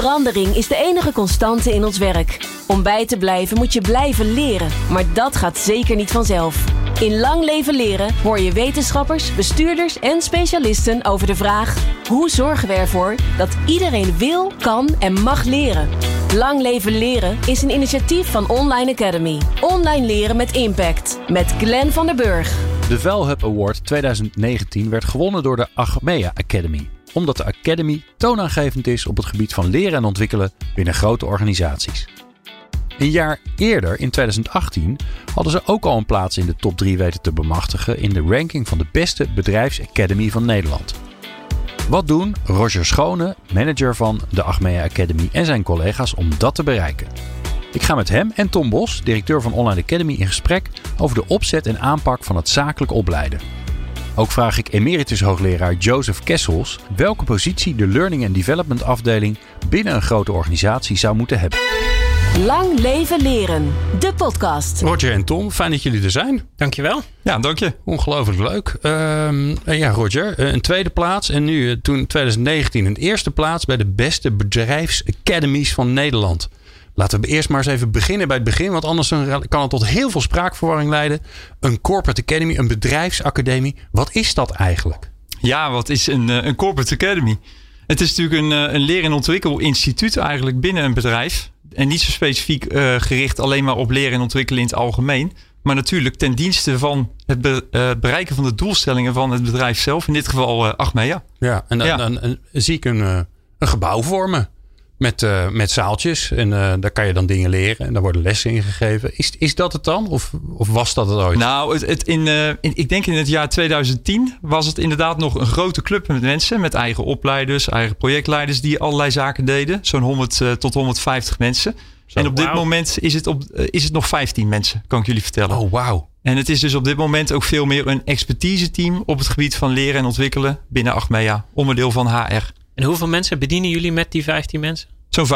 Verandering is de enige constante in ons werk. Om bij te blijven moet je blijven leren, maar dat gaat zeker niet vanzelf. In Lang Leven Leren hoor je wetenschappers, bestuurders en specialisten over de vraag: hoe zorgen we ervoor dat iedereen wil, kan en mag leren? Lang Leven Leren is een initiatief van Online Academy. Online leren met impact. Met Glenn van der Burg. De Velhub Award 2019 werd gewonnen door de Achmea Academy. Omdat de Academy toonaangevend is op het gebied van leren en ontwikkelen binnen grote organisaties. Een jaar eerder, in 2018, hadden ze ook al een plaats in de top 3 weten te bemachtigen in de ranking van de beste bedrijfsacademy van Nederland. Wat doen Roger Schone, manager van de Achmea Academy en zijn collega's om dat te bereiken? Ik ga met hem en Tom Bos, directeur van Online Academy, in gesprek over de opzet en aanpak van het zakelijk opleiden. Ook vraag ik emeritus hoogleraar Joseph Kessels welke positie de Learning and Development afdeling binnen een grote organisatie zou moeten hebben. Lang Leven Leren, de podcast. Roger en Tom, fijn dat jullie er zijn. Dankjewel. Ja, dank je. Ongelooflijk leuk. Ehm, en ja, Roger, eh, een tweede plaats en nu eh, toen 2019 een eerste plaats bij de beste bedrijfsacademies van Nederland. Laten we eerst maar eens even beginnen bij het begin, want anders kan het tot heel veel spraakverwarring leiden. Een corporate academy, een bedrijfsacademie, wat is dat eigenlijk? Ja, wat is een, eh, een corporate academy? Het is natuurlijk een, een leer- en ontwikkelinstituut eigenlijk binnen een bedrijf. En niet zo specifiek uh, gericht alleen maar op leren en ontwikkelen in het algemeen. Maar natuurlijk ten dienste van het be uh, bereiken van de doelstellingen van het bedrijf zelf. In dit geval uh, Achmea. Ja, en dan, ja. dan, dan zie ik een, een gebouw vormen. Met, uh, met zaaltjes. En uh, daar kan je dan dingen leren. En daar worden lessen in gegeven. Is, is dat het dan? Of, of was dat het ooit? Nou, het, het in, uh, in, ik denk in het jaar 2010 was het inderdaad nog een grote club met mensen. Met eigen opleiders, eigen projectleiders die allerlei zaken deden. Zo'n 100 tot 150 mensen. Zo, en op wow. dit moment is het, op, is het nog 15 mensen, kan ik jullie vertellen. Oh, wauw. En het is dus op dit moment ook veel meer een expertise team op het gebied van leren en ontwikkelen binnen Achmea. Onderdeel van HR. En hoeveel mensen bedienen jullie met die 15 mensen? Zo'n 15.000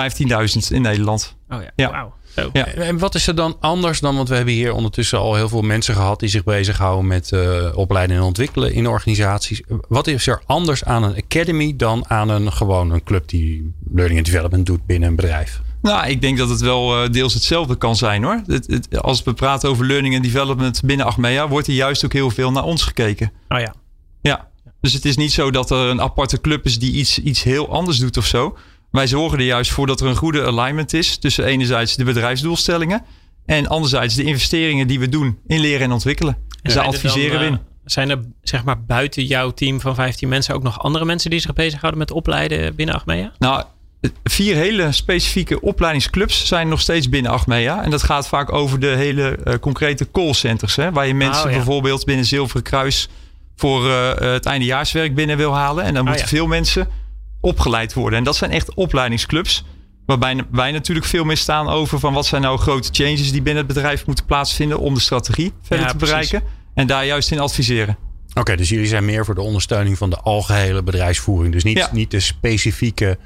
in Nederland. Oh ja, ja. wauw. Zo. Ja. En wat is er dan anders dan, want we hebben hier ondertussen al heel veel mensen gehad die zich bezighouden met uh, opleiden en ontwikkelen in organisaties. Wat is er anders aan een academy dan aan een gewoon een club die learning and development doet binnen een bedrijf? Nou, ik denk dat het wel uh, deels hetzelfde kan zijn hoor. Het, het, als we praten over learning and development binnen Achmea, wordt er juist ook heel veel naar ons gekeken. Oh ja. Ja. Dus het is niet zo dat er een aparte club is die iets, iets heel anders doet of zo. Wij zorgen er juist voor dat er een goede alignment is tussen enerzijds de bedrijfsdoelstellingen en anderzijds de investeringen die we doen in leren en ontwikkelen. Dus daar adviseren we in. Zijn er zeg maar buiten jouw team van 15 mensen ook nog andere mensen die zich bezighouden met opleiden binnen Achmea? Nou, vier hele specifieke opleidingsclubs zijn nog steeds binnen Achmea. En dat gaat vaak over de hele uh, concrete callcenters. Hè, waar je mensen oh, ja. bijvoorbeeld binnen Zilveren Kruis voor uh, het eindejaarswerk binnen wil halen. En dan moeten oh, ja. veel mensen opgeleid worden. En dat zijn echt opleidingsclubs. Waarbij wij natuurlijk veel meer staan over van wat zijn nou grote changes die binnen het bedrijf moeten plaatsvinden om de strategie verder ja, te bereiken. Precies. En daar juist in adviseren. Oké, okay, dus jullie zijn meer voor de ondersteuning van de algehele bedrijfsvoering. Dus niet, ja. niet de specifieke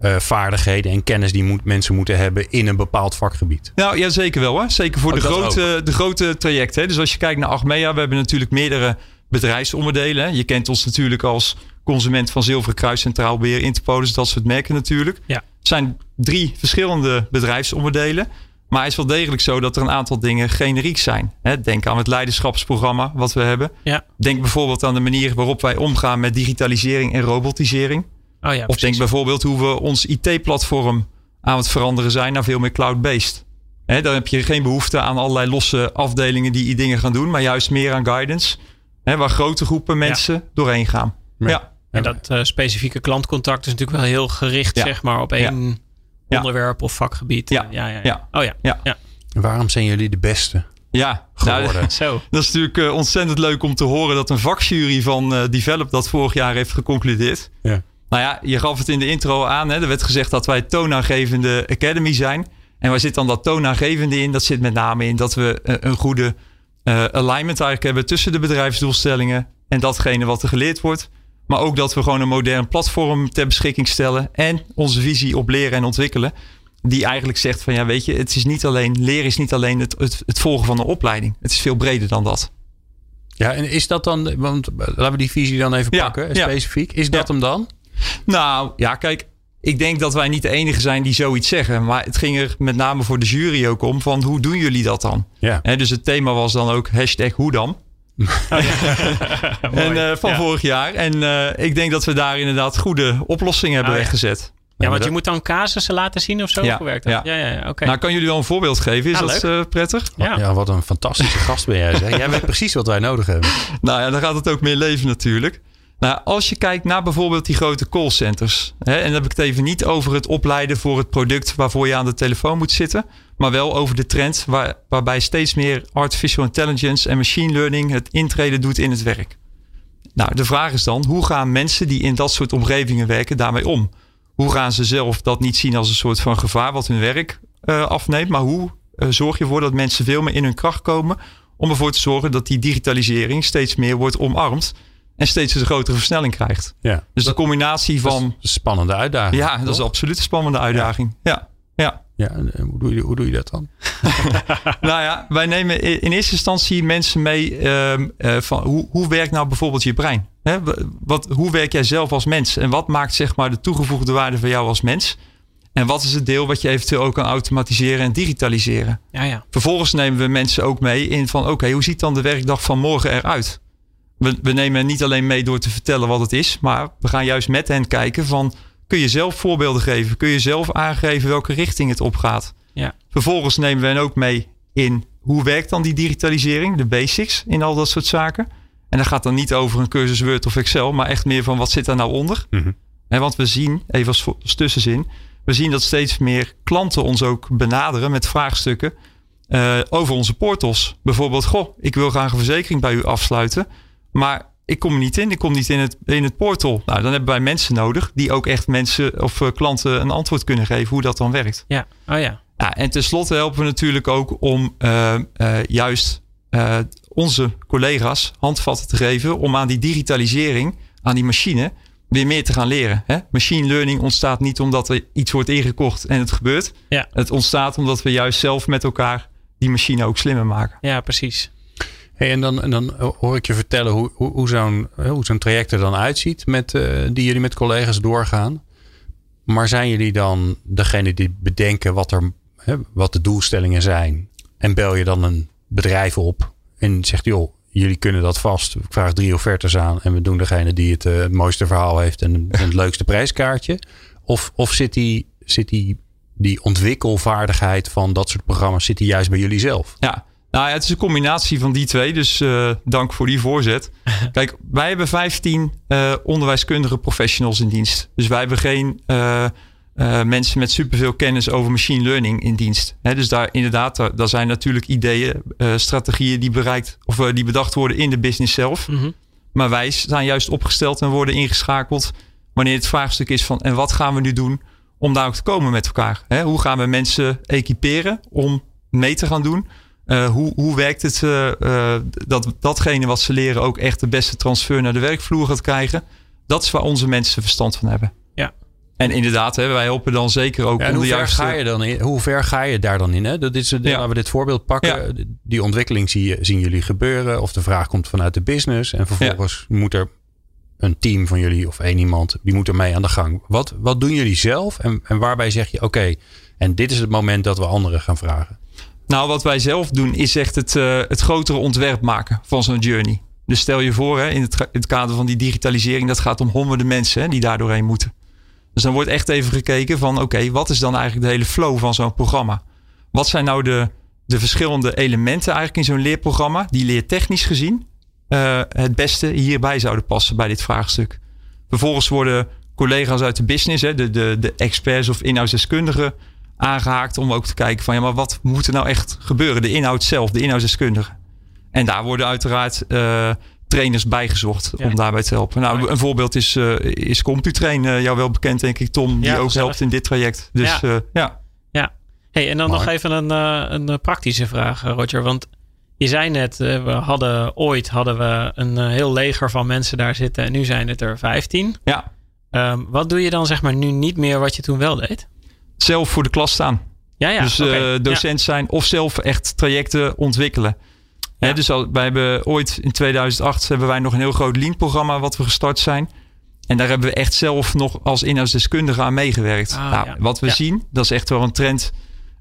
uh, vaardigheden en kennis die moet, mensen moeten hebben in een bepaald vakgebied. Nou ja, zeker wel. Hè? Zeker voor oh, de, grote, de grote trajecten. Hè? Dus als je kijkt naar Achmea, we hebben natuurlijk meerdere bedrijfsonderdelen. Je kent ons natuurlijk als consument van Zilveren Kruis, Centraal Beheer, Interpolis, dat soort merken natuurlijk. Ja. Het zijn drie verschillende bedrijfsonderdelen. Maar het is wel degelijk zo dat er een aantal dingen generiek zijn. Denk aan het leiderschapsprogramma wat we hebben. Ja. Denk bijvoorbeeld aan de manier waarop wij omgaan met digitalisering en robotisering. Oh ja, of denk bijvoorbeeld hoe we ons IT-platform aan het veranderen zijn naar veel meer cloud-based. Dan heb je geen behoefte aan allerlei losse afdelingen die dingen gaan doen, maar juist meer aan guidance. Waar grote groepen mensen ja. doorheen gaan. Ja. ja. En dat uh, specifieke klantcontact is natuurlijk wel heel gericht zeg maar, op één onderwerp of vakgebied. Ja. Ja, ja, ja. Oh ja. ja. ja. Waarom zijn jullie de beste? Ja, geworden. Nou, Zo. dat is natuurlijk uh, ontzettend leuk om te horen dat een vakjury van uh, Develop dat vorig jaar heeft geconcludeerd. Ja. Nou ja, je gaf het in de intro aan. Hè. Er werd gezegd dat wij toonaangevende academy zijn. En waar zit dan dat toonaangevende in? Dat zit met name in dat we uh, een goede alignment eigenlijk hebben tussen de bedrijfsdoelstellingen en datgene wat er geleerd wordt. Maar ook dat we gewoon een modern platform ter beschikking stellen. En onze visie op leren en ontwikkelen. Die eigenlijk zegt van ja, weet je, het is niet alleen, leren is niet alleen het, het, het volgen van een opleiding. Het is veel breder dan dat. Ja, en is dat dan, want laten we die visie dan even pakken, ja, specifiek. Is dat hem dan? Nou ja, kijk, ik denk dat wij niet de enige zijn die zoiets zeggen. Maar het ging er met name voor de jury ook om van hoe doen jullie dat dan? Ja. dus het thema was dan ook hashtag hoe dan. Oh, en, uh, van vorig jaar. En uh, ik denk dat we daar inderdaad goede oplossingen hebben oh, weggezet. Ja, want je moet dan casussen laten zien of zo? Ja, gewerkt ja. ja, ja, oké. Nou, kan jullie wel een voorbeeld geven? Is dat uh, prettig? Ja. ja, wat een fantastische gast ben jij. Zeg. Jij weet precies wat wij nodig hebben. Nou ja, dan gaat het ook meer leven natuurlijk. Nou, als je kijkt naar bijvoorbeeld die grote callcenters. En dan heb ik het even niet over het opleiden voor het product waarvoor je aan de telefoon moet zitten. Maar wel over de trend waar, waarbij steeds meer artificial intelligence en machine learning het intreden doet in het werk. Nou, de vraag is dan, hoe gaan mensen die in dat soort omgevingen werken daarmee om? Hoe gaan ze zelf dat niet zien als een soort van gevaar wat hun werk uh, afneemt? Maar hoe uh, zorg je ervoor dat mensen veel meer in hun kracht komen om ervoor te zorgen dat die digitalisering steeds meer wordt omarmd en steeds een grotere versnelling krijgt. Ja. Dus de combinatie van. een spannende uitdaging. Ja, dat is absoluut een spannende uitdaging. Ja. ja. ja. hoe, doe je, hoe doe je dat dan? nou ja, wij nemen in eerste instantie mensen mee uh, van hoe, hoe werkt nou bijvoorbeeld je brein? Hè? Wat, hoe werk jij zelf als mens? En wat maakt zeg maar de toegevoegde waarde van jou als mens? En wat is het deel wat je eventueel ook kan automatiseren en digitaliseren? Ja, ja. Vervolgens nemen we mensen ook mee in van oké, hoe ziet dan de werkdag van morgen eruit? We, we nemen niet alleen mee door te vertellen wat het is, maar we gaan juist met hen kijken van kun je zelf voorbeelden geven? Kun je zelf aangeven welke richting het opgaat? Ja. Vervolgens nemen we hen ook mee in hoe werkt dan die digitalisering, de basics in al dat soort zaken. En dat gaat dan niet over een cursus Word of Excel, maar echt meer van wat zit daar nou onder. Mm want we zien, even als, als, tussenzin, we zien dat steeds meer klanten ons ook benaderen met vraagstukken uh, over onze portals. Bijvoorbeeld, goh, ik wil graag een verzekering bij u afsluiten. Maar ik kom er niet in. Ik kom niet in het, in het portal. Nou, dan hebben wij mensen nodig die ook echt mensen of uh, klanten een antwoord kunnen geven hoe dat dan werkt. Ja, oh ja. ja en tenslotte helpen we natuurlijk ook om uh, uh, juist onze collega's handvatten te geven om aan die digitalisering, aan die machine, weer meer te gaan leren. Hè? Machine learning ontstaat niet omdat er iets wordt ingekocht en het gebeurt. Ja. Het ontstaat omdat we juist zelf met elkaar die machine ook slimmer maken. Ja, precies. Hey, en, dan, dan hoor ik je vertellen hoe, hoe, zo'n hoe zo'n traject er dan uitziet met, uh, die jullie met collega's doorgaan. Maar zijn jullie dan degene die bedenken wat, er, hè, wat de doelstellingen zijn? En bel je dan een bedrijf op en zegt joh, jullie kunnen dat vast. Ik vraag drie offertes aan en we doen degene die het, het mooiste verhaal heeft en, het leukste prijskaartje. Of, of zit die, zit die ontwikkelvaardigheid van dat soort programma's zit die juist bij jullie zelf? Ja, nou ja, het is een combinatie van die twee. Dus uh, dank voor die voorzet. Kijk, wij hebben 15 uh, eh, onderwijskundige professionals in dienst. Dus wij hebben geen uh, mensen met superveel kennis over machine learning in dienst. He, dus daar inderdaad, daar, daar zijn natuurlijk ideeën, strategieën die bereikt of die bedacht worden in de business zelf. Mm -hmm. Maar wij zijn juist opgesteld en worden ingeschakeld wanneer het vraagstuk is van en wat gaan we nu doen om daar ook te komen met elkaar? He, hoe gaan we mensen equiperen om mee te gaan doen? Uh, hoe, hoe werkt het uh, uh, dat datgene wat ze leren ook echt de beste transfer naar de werkvloer gaat krijgen? Dat is waar onze mensen verstand van hebben. Ja. En inderdaad, hè, wij helpen dan zeker ook ja, om de juiste... Ga je dan in, hoe ver ga je daar dan in? Hè? Dat is, ja. Laten we dit voorbeeld pakken. Ja. Die ontwikkeling zie je, zien jullie gebeuren. Of de vraag komt vanuit de business. En vervolgens moet er een team van jullie of één iemand... die moet ermee aan de gang. Wat, wat doen jullie zelf? En, en waarbij zeg je, oké... Okay, en dit is het moment dat we anderen gaan vragen. Nou, wat wij zelf doen is echt het, uh, het grotere ontwerp maken van zo'n journey. Dus stel je voor, hè, in, het, in het kader van die digitalisering, dat gaat om honderden mensen hè, die daar doorheen moeten. Dus dan wordt echt even gekeken van, oké, wat is dan eigenlijk de hele flow van zo'n programma? Wat zijn nou de, de verschillende elementen eigenlijk in zo'n leerprogramma, die leertechnisch gezien uh, het beste hierbij zouden passen bij dit vraagstuk? Vervolgens worden collega's uit de business, hè, de, de, de experts of inhoudsdeskundigen, aangehaakt om ook te kijken van ja, maar wat moet er nou echt gebeuren? De inhoud zelf, de inhoudsdeskundige. En daar worden uiteraard uh, trainers bijgezocht ja. om daarbij te helpen. Nou, een voorbeeld is, uh, is CompuTrain, uh, jou wel bekend denk ik, Tom, die ja, ook helpt in dit traject. Dus ja. ja. ja. Hey, en dan nog even een, een praktische vraag, Roger. Want je zei net, we hadden ooit hadden we een heel leger van mensen daar zitten en nu zijn het er 15. Ja. Um, wat doe je dan zeg maar nu niet meer wat je toen wel deed? Zelf voor de klas staan. Ja, ja. Dus okay. uh, docent zijn of zelf echt trajecten ontwikkelen. Ja. dus al, wij hebben ooit in 2008 hebben wij nog een heel groot lean programma wat we gestart zijn. En daar hebben we echt zelf nog als inhoudsdeskundige aan meegewerkt. Ah, nou, ja. Wat we Ja. zien, dat is echt wel een trend,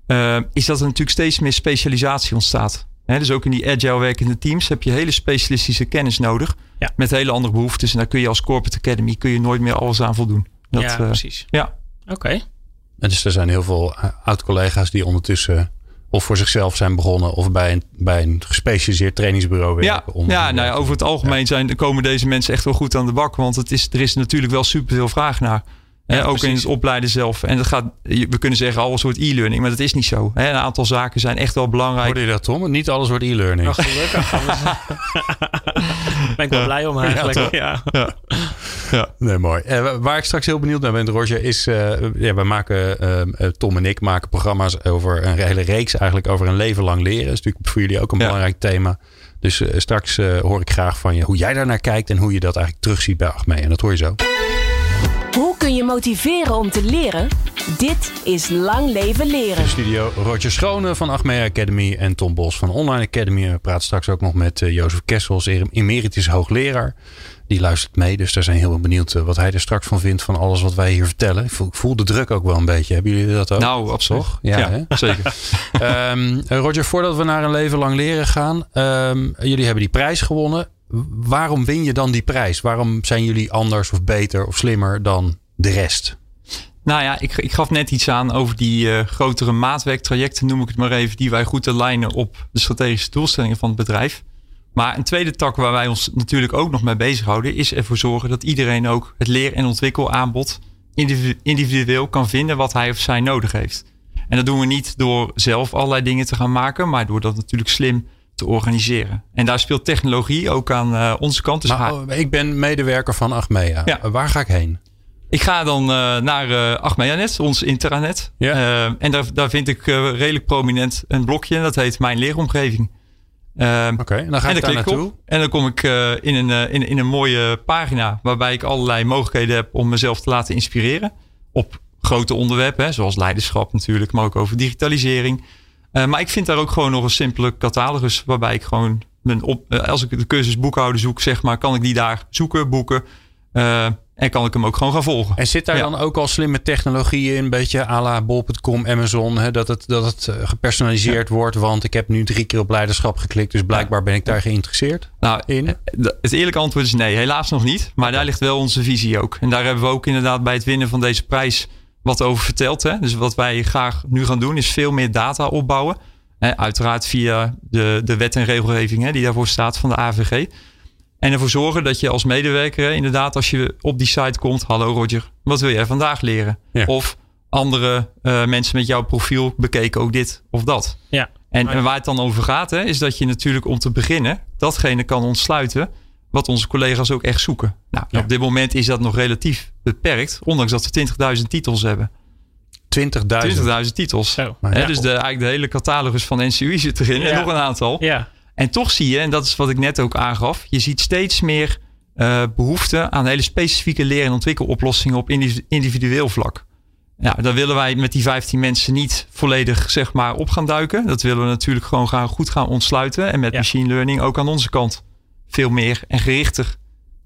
eh, is dat er natuurlijk steeds meer specialisatie ontstaat. Hè, dus ook in die agile werkende teams heb je hele specialistische kennis nodig. Ja. Met hele andere behoeftes. En daar kun je als corporate academy kun je nooit meer alles aan voldoen. Dat, ja, eh, precies. ja. Oké. En dus er zijn heel veel eh, oud-collega's die ondertussen of voor zichzelf zijn begonnen of bij een, bij een gespecialiseerd trainingsbureau Ja, werken. om- ja, nou ja, over het algemeen zijn, komen deze mensen echt wel goed aan de bak. Want het is, er is natuurlijk wel superveel vraag naar. Ja, ook in het opleiden zelf. En dat gaat, we kunnen zeggen al een soort e-learning, maar dat is niet zo. Hè, een aantal zaken zijn echt wel belangrijk. Hoorde je dat, Tom? Niet alles wordt e-learning. Nou, gelukkig. anders ben ik wel blij om eigenlijk. Ja, Nee, mooi. Eh, waar ik straks heel benieuwd naar ben, Roger, is... eh, ja, we maken, eh, Tom en ik maken programma's over een hele reeks eigenlijk over een leven lang leren. Dat is natuurlijk voor jullie ook een Ja. belangrijk thema. Dus straks eh, hoor ik graag van je hoe jij daar naar kijkt en hoe je dat eigenlijk terugziet bij Achmee. En dat hoor je zo. Hoe kun je motiveren om te leren? Dit is Lang Leven Leren. Studio Roger Schone van Achmea Academy en Tom Bos van Online Academy. We praten straks ook nog met eh, Jozef Kessels, emeritus hoogleraar. Die luistert mee, dus daar zijn heel benieuwd eh, wat hij er straks van vindt van alles wat wij hier vertellen. Ik voel, ik voel de druk ook wel een beetje. Hebben jullie dat ook? Nou, absoluut. Ja, Ja, hè? zeker. Ehm, eh, Roger, voordat we naar een leven lang leren gaan. ehm, jullie hebben die prijs gewonnen. Waarom win je dan die prijs? Waarom zijn jullie anders of beter of slimmer dan de rest? Nou ja, ik, ik gaf net iets aan over die eh, grotere maatwerktrajecten, noem ik het maar even, die wij goed alignen op de strategische doelstellingen van het bedrijf. Maar een tweede tak waar wij ons natuurlijk ook nog mee bezighouden, is ervoor zorgen dat iedereen ook het leer- en ontwikkelaanbod individu- individueel kan vinden wat hij of zij nodig heeft. En dat doen we niet door zelf allerlei dingen te gaan maken, maar door dat natuurlijk slim te organiseren. En daar speelt technologie ook aan eh, onze kant. Dus Maar, oh, ik ben medewerker van Achmea. Ja. Waar ga ik heen? Ik ga dan eh, naar eh Achmeanet, ons intranet. Ja. En daar, daar vind ik redelijk prominent een blokje. En dat heet Mijn Leeromgeving. Oké, en dan ga en ik daar daar naartoe. op. En dan kom ik in, een, in, in een mooie pagina. Waarbij ik allerlei mogelijkheden heb om mezelf te laten inspireren. Op grote onderwerpen. Hè, zoals leiderschap natuurlijk. Maar ook over digitalisering. Eh, maar ik vind daar ook gewoon nog een simpele catalogus. Waarbij ik gewoon mijn op, eh, als ik de cursus boekhouden zoek, zeg maar, kan ik die daar zoeken, boeken. Eh, en kan ik hem ook gewoon gaan volgen. En zit daar Ja. dan ook al slimme technologieën in? Een beetje à la bol.com, Amazon. Hè, dat het, dat het gepersonaliseerd wordt. Want ik heb nu drie keer op leiderschap geklikt. Dus blijkbaar ben ik daar geïnteresseerd Nou, in. Het eerlijke antwoord is nee, helaas nog niet. Maar daar ligt wel onze visie ook. En daar hebben we ook inderdaad bij het winnen van deze prijs wat over verteld. Hè? Dus wat wij graag nu gaan doen is veel meer data opbouwen. Hè, uiteraard via de, de wet en regelgeving hè, die daarvoor staat van de AVG. En ervoor zorgen dat je als medewerker, hè, inderdaad, als je op die site komt, hallo Roger, wat wil jij vandaag leren? Ja. Of andere eh, mensen met jouw profiel bekeken ook dit of dat. Ja. En, en waar het dan over gaat, hè, is dat je natuurlijk om te beginnen datgene kan ontsluiten wat onze collega's ook echt zoeken. Nou, Ja. op dit moment is dat nog relatief beperkt, ondanks dat we 20.000 titels hebben. 20.000. 20.000 titels. Ja, dus de, eigenlijk de hele catalogus van NCUI zit erin en nog een aantal. Ja, En toch zie je, en dat is wat ik net ook aangaf, je ziet steeds meer eh, behoefte aan hele specifieke leer- en ontwikkeloplossingen op individu- individueel vlak. Ja, daar willen wij met die 15 mensen niet volledig zeg maar, op gaan duiken. Dat willen we natuurlijk gewoon gaan, goed gaan ontsluiten. En met machine learning ook aan onze kant veel meer en gerichter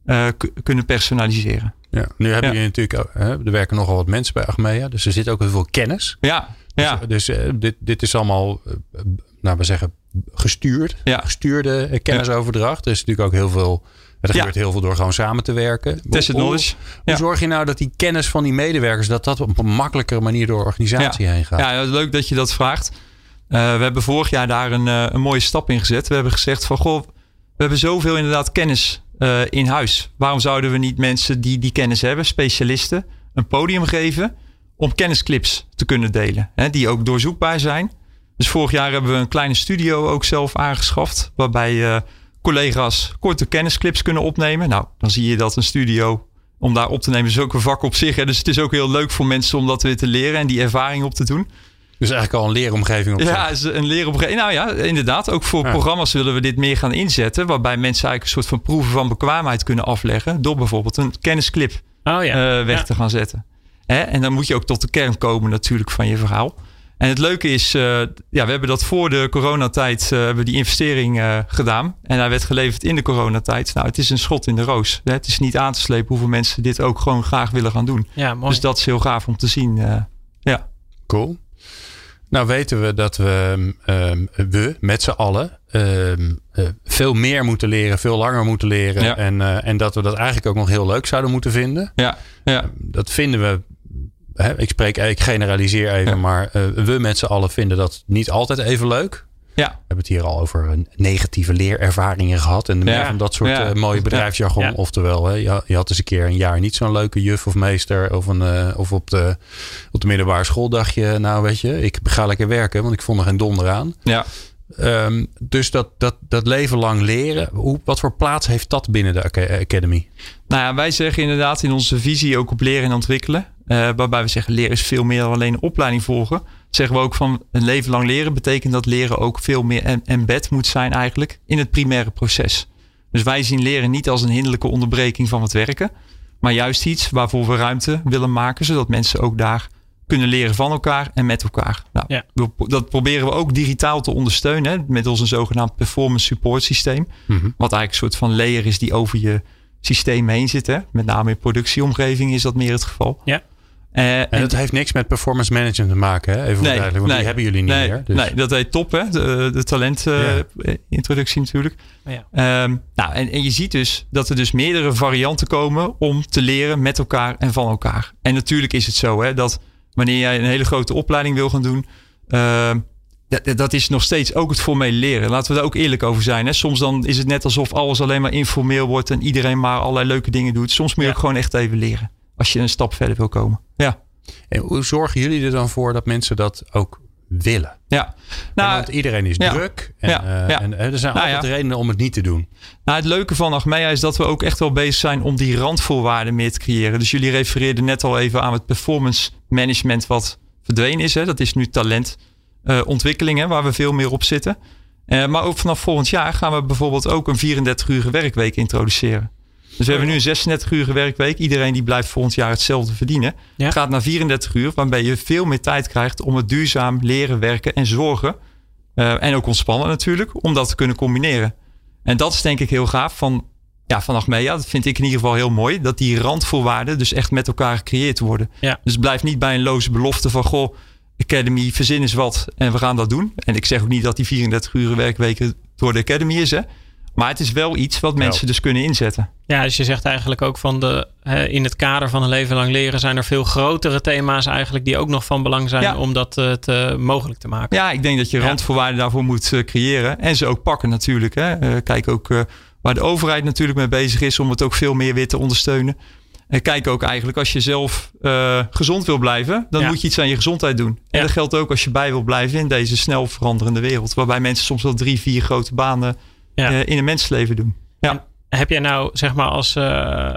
eh, kunnen personaliseren. Ja, nu hebben Ja. jullie natuurlijk, hè, er werken nogal wat mensen bij Achmea. Dus er zit ook heel veel kennis. Ja, ja. Dus, dus eh, dit, dit is allemaal, eh, eh, nou we zeggen, gestuurd. Ja. Gestuurde eh, kennisoverdracht. Er is natuurlijk ook heel veel, er Ja. gebeurt heel veel door gewoon samen te werken. Tested Hoe- knowledge. Hoe Ja. zorg je nou dat die kennis van die medewerkers, dat dat op een makkelijkere manier door de organisatie heen gaat? Ja, leuk dat je dat vraagt. Eh, we hebben vorig jaar daar een, eh, een mooie stap in gezet. We hebben gezegd van goh, we hebben zoveel inderdaad kennis eh, in huis. Waarom zouden we niet mensen die die kennis hebben, specialisten, een podium geven om kennisclips te kunnen delen, hè, die ook doorzoekbaar zijn. Dus vorig jaar hebben we een kleine studio ook zelf aangeschaft, waarbij eh, collega's korte kennisclips kunnen opnemen. Nou, dan zie je dat een studio om daar op te nemen is ook een vak op zich. Hè. Dus het is ook heel leuk voor mensen om dat weer te leren en die ervaring op te doen. Dus eigenlijk al een leeromgeving op Ja, is een leeromgeving. Nou ja, inderdaad. Ook voor Ja. programma's willen we dit meer gaan inzetten. Waarbij mensen eigenlijk een soort van proeven van bekwaamheid kunnen afleggen. Door bijvoorbeeld een kennisclip Oh ja. eh, weg Ja. te gaan zetten. Hè? En dan moet je ook tot de kern komen natuurlijk van je verhaal. En het leuke is, uh, ja, we hebben dat voor de coronatijd uh, hebben die investering uh, gedaan. En hij werd geleverd in de coronatijd. Nou, het is een schot in de roos. Het is niet aan te slepen hoeveel mensen dit ook gewoon graag willen gaan doen. Ja, mooi. Dus dat is heel gaaf om te zien. ja. Cool. Nou weten we dat we, um, we met z'n allen um, veel meer moeten leren, veel langer moeten leren. Ja. En, uh, en dat we dat eigenlijk ook nog heel leuk zouden moeten vinden. Ja, ja. Dat vinden we ik spreek, ik generaliseer even, maar uh, we met z'n allen vinden dat niet altijd even leuk. Ja. We hebben het hier al over een negatieve leerervaringen gehad. En meer ja. van dat soort ja. uh, mooie bedrijfsjargon. Ja. Oftewel, hè, je, je, had eens een keer een jaar niet zo'n leuke juf of meester. Of, een, uh, of op, de, op de middelbare school dacht je, nou weet je, ik ga lekker werken. Want ik vond er geen donder aan. Ja. Um, dus dat, dat, dat leven lang leren, hoe, wat voor plaats heeft dat binnen de Academy? Nou ja, wij zeggen inderdaad in onze visie ook op leren en ontwikkelen. Uh, waarbij we zeggen leren is veel meer dan alleen een opleiding volgen. Zeggen we ook van een leven lang leren betekent dat leren ook veel meer embed moet zijn eigenlijk in het primaire proces. Dus wij zien leren niet als een hinderlijke onderbreking van het werken. Maar juist iets waarvoor we ruimte willen maken. Zodat mensen ook daar kunnen leren van elkaar en met elkaar. Nou, ja. Dat proberen we ook digitaal te ondersteunen. Hè, met onze zogenaamd performance support systeem. Mm -hmm. Wat eigenlijk een soort van layer is die over je systeem heen zit. Hè. Met name in productieomgeving is dat meer het geval. Ja. Uh, en, het heeft niks met performance management te maken, hè? even nee, duidelijk, want nee, die hebben jullie niet nee, meer. Dus. Nee, dat heet top, hè? de, de talentintroductie uh, ja. natuurlijk. Ja. Um, nou, en, en je ziet dus dat er dus meerdere varianten komen om te leren met elkaar en van elkaar. En natuurlijk is het zo hè, dat wanneer jij een hele grote opleiding wil gaan doen, uh, dat, dat, is nog steeds ook het formele leren. Laten we daar ook eerlijk over zijn. Hè? Soms dan is het net alsof alles alleen maar informeel wordt en iedereen maar allerlei leuke dingen doet. Soms moet je ja. ook gewoon echt even leren als je een stap verder wil komen. Ja. En hoe zorgen jullie er dan voor dat mensen dat ook willen? Ja. Nou, want iedereen is ja. druk. En, ja. Uh, ja. en er zijn nou, altijd redenen om het niet te doen. Nou, het leuke van Achmea is dat we ook echt wel bezig zijn om die randvoorwaarden meer te creëren. Dus jullie refereerden net al even aan het performance management wat verdwenen is. Hè. Dat is nu talentontwikkeling, uh, waar we veel meer op zitten. Maar ook vanaf volgend jaar gaan we bijvoorbeeld ook een 34-uurige werkweek introduceren. Dus we hebben nu een 36 uur werkweek. Iedereen die blijft volgend jaar hetzelfde verdienen. Ja. Het gaat naar 34 uur, waarbij je veel meer tijd krijgt om het duurzaam leren, werken en zorgen. Uh, en ook ontspannen natuurlijk, om dat te kunnen combineren. En dat is denk ik heel gaaf van, ja, van Achmea. Dat vind ik in ieder geval heel mooi. Dat die randvoorwaarden dus echt met elkaar gecreëerd worden. Ja. Dus blijf niet bij een loze belofte van, goh, Academy, verzin is wat en we gaan dat doen. En ik zeg ook niet dat die 34 uur werkweken door de Academy is, hè. Maar het is wel iets wat mensen dus kunnen inzetten. Ja, dus je zegt eigenlijk ook van de hè, in het kader van een leven lang leren zijn er veel grotere thema's eigenlijk die ook nog van belang zijn Ja. om dat eh, te, mogelijk te maken. Ja, ik denk dat je Ja. randvoorwaarden daarvoor moet eh, creëren. En ze ook pakken natuurlijk. Hè. Eh, kijk ook eh, waar de overheid natuurlijk mee bezig is om het ook veel meer weer te ondersteunen. En kijk ook eigenlijk als je zelf eh, gezond wil blijven, dan Ja. moet je iets aan je gezondheid doen. En Ja. dat geldt ook als je bij wil blijven in deze snel veranderende wereld. Waarbij mensen soms wel drie, vier grote banen Ja. eh, in een mensleven doen. Ja. Heb jij nou, zeg maar, als, eh,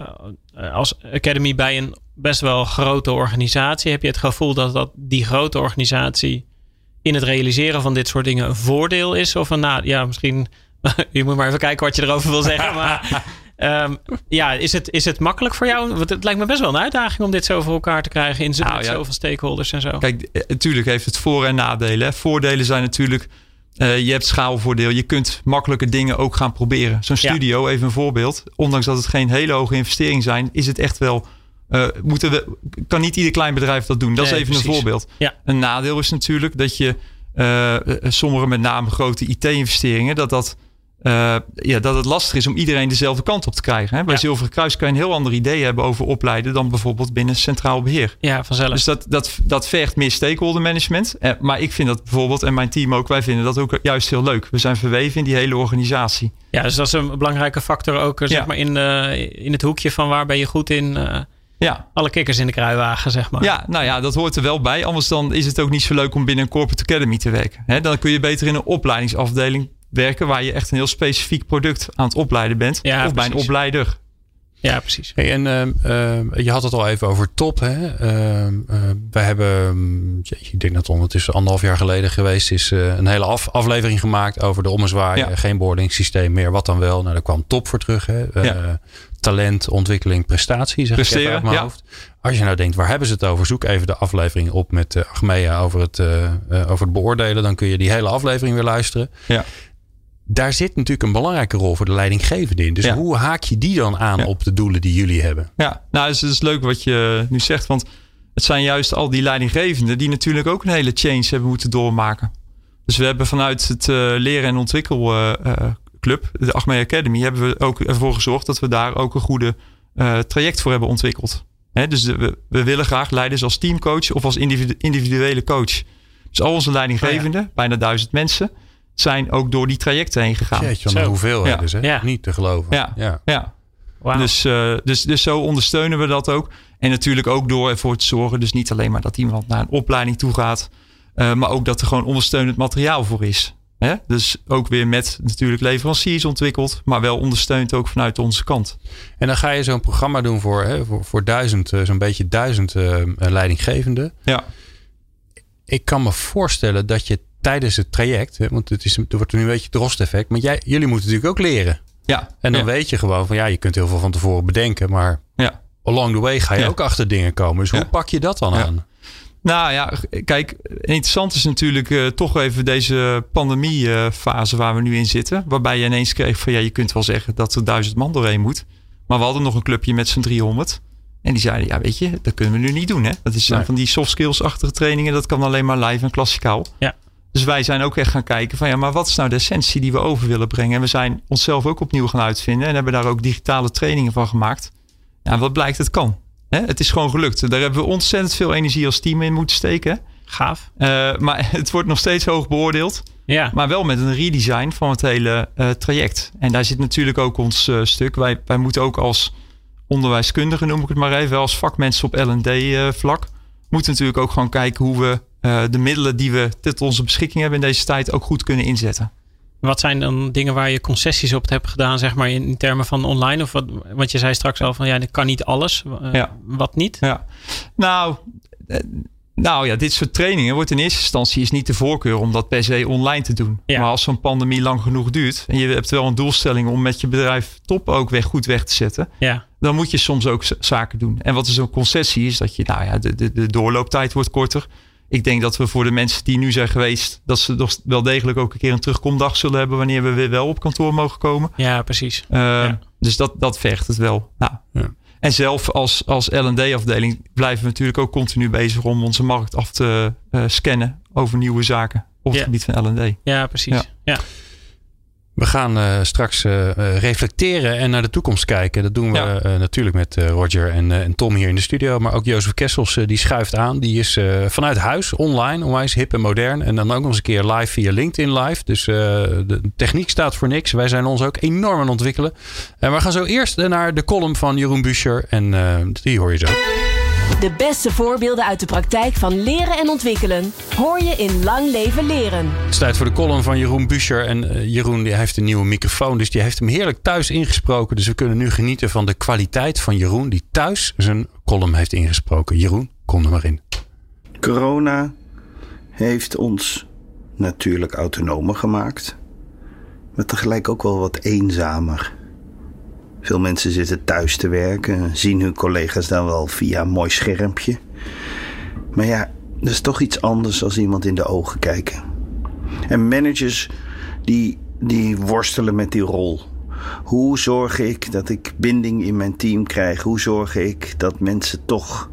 als Academy bij een best wel grote organisatie, heb je het gevoel dat, dat die grote organisatie in het realiseren van dit soort dingen een voordeel is? Of een nadeel? Ja, misschien, je moet maar even kijken wat je erover wil zeggen. Maar ehm, ja, is het, is het makkelijk voor jou? Want het lijkt me best wel een uitdaging om dit zo voor elkaar te krijgen in Nou, ja. zoveel stakeholders en zo. Kijk, eh, natuurlijk heeft het voor- en nadelen. Voordelen zijn natuurlijk, eh, je hebt schaalvoordeel. Je kunt makkelijke dingen ook gaan proberen. Zo'n Ja. studio, even een voorbeeld. Ondanks dat het geen hele hoge investering zijn, is het echt wel... eh, moeten we, kan niet ieder klein bedrijf dat doen. Dat Nee, is even een voorbeeld. Ja. Een nadeel is natuurlijk dat je eh, sommige met name grote IT-investeringen, dat, dat, eh, ja, dat het lastig is om iedereen dezelfde kant op te krijgen. Hè? Bij Ja. Zilveren Kruis kan je een heel ander idee hebben over opleiden dan bijvoorbeeld binnen centraal beheer. Ja, vanzelf. Dus dat, dat, dat vergt meer stakeholder management. Eh, maar ik vind dat bijvoorbeeld, en mijn team ook, wij vinden dat ook juist heel leuk. We zijn verweven in die hele organisatie. Ja, dus dat is een belangrijke factor ook, eh, zeg Ja. maar, in, in het hoekje van waar ben je goed in. Ja. alle kikkers in de kruiwagen, zeg maar. ja, nou ja, dat hoort er wel bij. Anders dan is het ook niet zo leuk om binnen een corporate academy te werken. Dan kun je beter in een opleidingsafdeling werken... waar je echt een heel specifiek product aan het opleiden bent. Ja, of bij een opleider. Ja, precies. Hey, en ehm, ehm, je had het al even over top. Hè? Ehm, ehm, wij hebben, jeetje, ik denk dat het ondertussen anderhalf jaar geleden geweest is, eh, een hele af, aflevering gemaakt over de ommezwaai. Ja. Geen boardingssysteem meer, wat dan wel. Nou, daar kwam top voor terug. Hè? Eh, Ja. talent, ontwikkeling, prestatie, zeg ik even Presteren, uit mijn ja. hoofd. Als je nou denkt, waar hebben ze het over? Zoek even de aflevering op met uh, Achmea over het, uh, uh, over het beoordelen. Dan kun je die hele aflevering weer luisteren. Ja. Daar zit natuurlijk een belangrijke rol voor de leidinggevende in. Dus Ja. hoe haak je die dan aan Ja. op de doelen die jullie hebben? Ja, nou, het is, het is leuk wat je nu zegt. Want het zijn juist al die leidinggevenden die natuurlijk ook een hele change hebben moeten doormaken. Dus we hebben vanuit het eh, leren- en ontwikkelclub, de Achmea Academy, hebben we ook ervoor gezorgd dat we daar ook een goede eh, traject voor hebben ontwikkeld. Hè, dus de- we, we willen graag leiders als teamcoach of als individu- individuele coach. Dus al onze leidinggevenden, bijna duizend mensen, zijn ook door die trajecten heen gegaan. Jeetje, wat hoeveelheden, Ja. Ja. Niet te geloven. Ja. ja. Ja. Dus, eh, dus, dus zo ondersteunen we dat ook. En natuurlijk ook door ervoor te zorgen. Dus niet alleen maar dat iemand naar een opleiding toe gaat. eh, maar ook dat er gewoon ondersteunend materiaal voor is. Hè? Dus ook weer met natuurlijk leveranciers ontwikkeld. Maar wel ondersteund ook vanuit onze kant. En dan ga je zo'n programma doen voor, hè, voor, voor duizend, eh, zo'n beetje duizend eh, leidinggevenden. Ja, Ik kan me voorstellen dat je tijdens het traject, hè, want het, is, er wordt nu een beetje het rosteffect, maar jij, jullie moeten natuurlijk ook leren. ja. En dan ja. weet je gewoon van ja, je kunt heel veel van tevoren bedenken, maar Ja. along the way ga je Ja. ook achter dingen komen. Dus hoe pak je dat dan aan? Nou ja, kijk, interessant is natuurlijk eh, toch even deze pandemiefase waar we nu in zitten. Waarbij je ineens kreeg van ja, je kunt wel zeggen dat er duizend man doorheen moet. Maar we hadden nog een clubje met z'n 300. En die zeiden, ja weet je, dat kunnen we nu niet doen. Hè? Dat is Nee. van die soft skills-achtige trainingen. Dat kan alleen maar live en klassikaal. Ja. Dus wij zijn ook echt gaan kijken van ja, maar wat is nou de essentie die we over willen brengen? En we zijn onszelf ook opnieuw gaan uitvinden. En hebben daar ook digitale trainingen van gemaakt. Ja, wat blijkt, het kan. Hè? Het is gewoon gelukt. Daar hebben we ontzettend veel energie als team in moeten steken. Gaaf. Uh, maar het wordt nog steeds hoog beoordeeld. Ja. Maar wel met een redesign van het hele uh, traject. En daar zit natuurlijk ook ons uh, stuk. Wij, wij moeten ook als onderwijskundige, noem ik het maar even, als vakmensen op L&D-vlak, moeten natuurlijk ook gewoon kijken hoe we uh, de middelen die we tot onze beschikking hebben in deze tijd ook goed kunnen inzetten. Wat zijn dan dingen waar je concessies op hebt gedaan, zeg maar in, in termen van online? Of wat, want je zei straks al van ja, dat kan niet alles. Uh, ja. Wat niet? Ja. Nou, uh, nou ja, dit soort trainingen wordt in eerste instantie is niet de voorkeur om dat per se online te doen. Ja. Maar als zo'n pandemie lang genoeg duurt en je hebt wel een doelstelling om met je bedrijf top ook weg goed weg te zetten, ja. dan moet je soms ook zaken doen. En wat is een concessie is dat je, nou ja, de, de, de doorlooptijd wordt korter. Ik denk dat we voor de mensen die nu zijn geweest, dat ze toch wel degelijk ook een keer een terugkomdag zullen hebben wanneer we weer wel op kantoor mogen komen. Ja, precies. Uh, ja. Dus dat, dat vergt het wel. Nou, ja. En zelf als, als LD-afdeling blijven we natuurlijk ook continu bezig om onze markt af te uh, scannen over nieuwe zaken op het ja. gebied van LD. Ja, precies. Ja. ja. We gaan uh, straks uh, reflecteren en naar de toekomst kijken. Dat doen we ja. uh, natuurlijk met Roger en, en, Tom hier in de studio. Maar ook Jozef Kessels die schuift aan. Die is vanuit huis, online, onwijs hip en modern. En dan ook nog eens een keer live via LinkedIn live. Dus de techniek staat voor niks. Wij zijn ons ook enorm aan het ontwikkelen. En we gaan zo eerst naar de column van Jeroen Buescher. En die hoor je zo. De beste voorbeelden uit de praktijk van leren en ontwikkelen hoor je in Lang Leven Leren. Het is tijd voor de column van Jeroen Buescher. En uh, Jeroen die heeft een nieuwe microfoon, dus die heeft hem heerlijk thuis ingesproken. Dus we kunnen nu genieten van de kwaliteit van Jeroen, die thuis zijn column heeft ingesproken. Jeroen, kom er maar in. Corona heeft ons natuurlijk autonomer gemaakt, maar tegelijk ook wel wat eenzamer. Veel mensen zitten thuis te werken, zien hun collega's dan wel via een mooi schermpje. Maar ja, dat is toch iets anders als iemand in de ogen kijken. En managers die, die worstelen met die rol. Hoe zorg ik dat ik binding in mijn team krijg? Hoe zorg ik dat mensen toch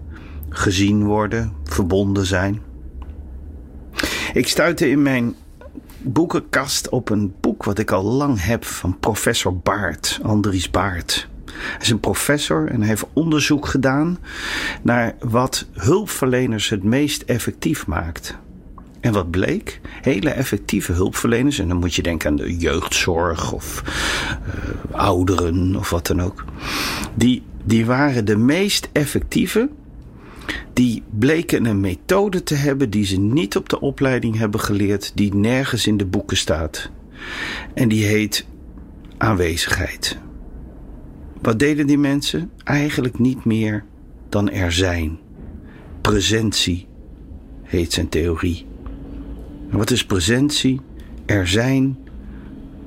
gezien worden, verbonden zijn? Ik stuitte in mijn boekenkast op een wat ik al lang heb van professor Baart, Andries Baart. Hij is een professor en heeft onderzoek gedaan naar wat hulpverleners het meest effectief maakt. En wat bleek? Hele effectieve hulpverleners, en dan moet je denken aan de jeugdzorg of uh, ouderen of wat dan ook. Die, die waren de meest effectieve die bleken een methode te hebben die ze niet op de opleiding hebben geleerd, die nergens in de boeken staat. En die heet aanwezigheid. Wat deden die mensen? Eigenlijk niet meer dan er zijn. Presentie heet zijn theorie. En wat is presentie? Er zijn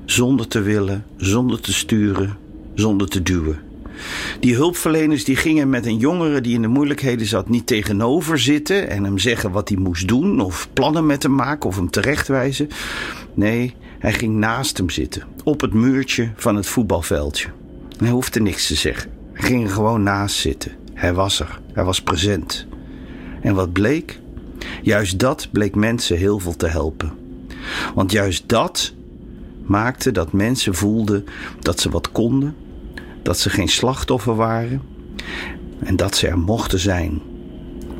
zonder te willen, zonder te sturen, zonder te duwen. Die hulpverleners die gingen met een jongere die in de moeilijkheden zat niet tegenover zitten en hem zeggen wat hij moest doen of plannen met hem maken of hem terechtwijzen. Nee, hij ging naast hem zitten, op het muurtje van het voetbalveldje. Hij hoefde niks te zeggen. Hij ging er gewoon naast zitten. Hij was er. Hij was present. En wat bleek? Juist dat bleek mensen heel veel te helpen. Want juist dat maakte dat mensen voelden dat ze wat konden, dat ze geen slachtoffer waren en dat ze er mochten zijn,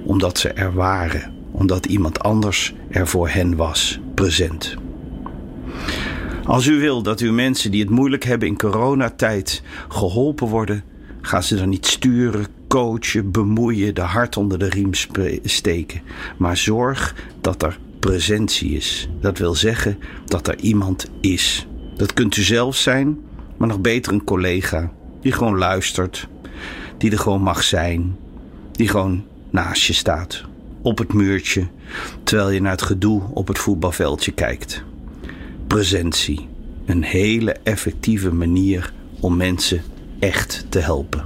omdat ze er waren, omdat iemand anders er voor hen was, present. Als u wil dat uw mensen die het moeilijk hebben in coronatijd geholpen worden, ga ze dan niet sturen, coachen, bemoeien, de hart onder de riem steken. Maar zorg dat er presentie is. Dat wil zeggen dat er iemand is. Dat kunt u zelf zijn, maar nog beter een collega die gewoon luistert, die er gewoon mag zijn, die gewoon naast je staat, op het muurtje, terwijl je naar het gedoe op het voetbalveldje kijkt. Presentie, een hele effectieve manier om mensen echt te helpen.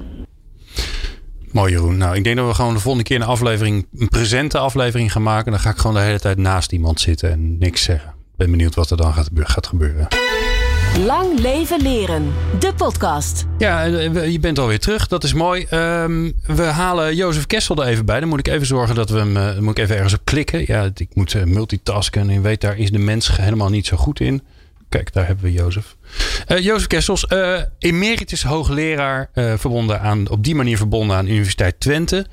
Mooi Jeroen. Nou, ik denk dat we gewoon de volgende keer een aflevering, een presente aflevering gaan maken. Dan ga ik gewoon de hele tijd naast iemand zitten en niks zeggen. Ben benieuwd wat er dan gaat gebeuren. Lang leven leren. De podcast. Ja, eh, je bent alweer terug. Dat is mooi. Ehm, we halen Jozef Kessel er even bij. Dan moet ik even zorgen dat we hem. Uh, moet ik even ergens op klikken. Ja, ik moet uh, multitasken. En weet, daar is de mens helemaal niet zo goed in. Kijk, daar hebben we Jozef. Uh, Jozef Kessels, uh, emeritus hoogleraar, uh, verbonden aan, op die manier verbonden aan Universiteit Twente.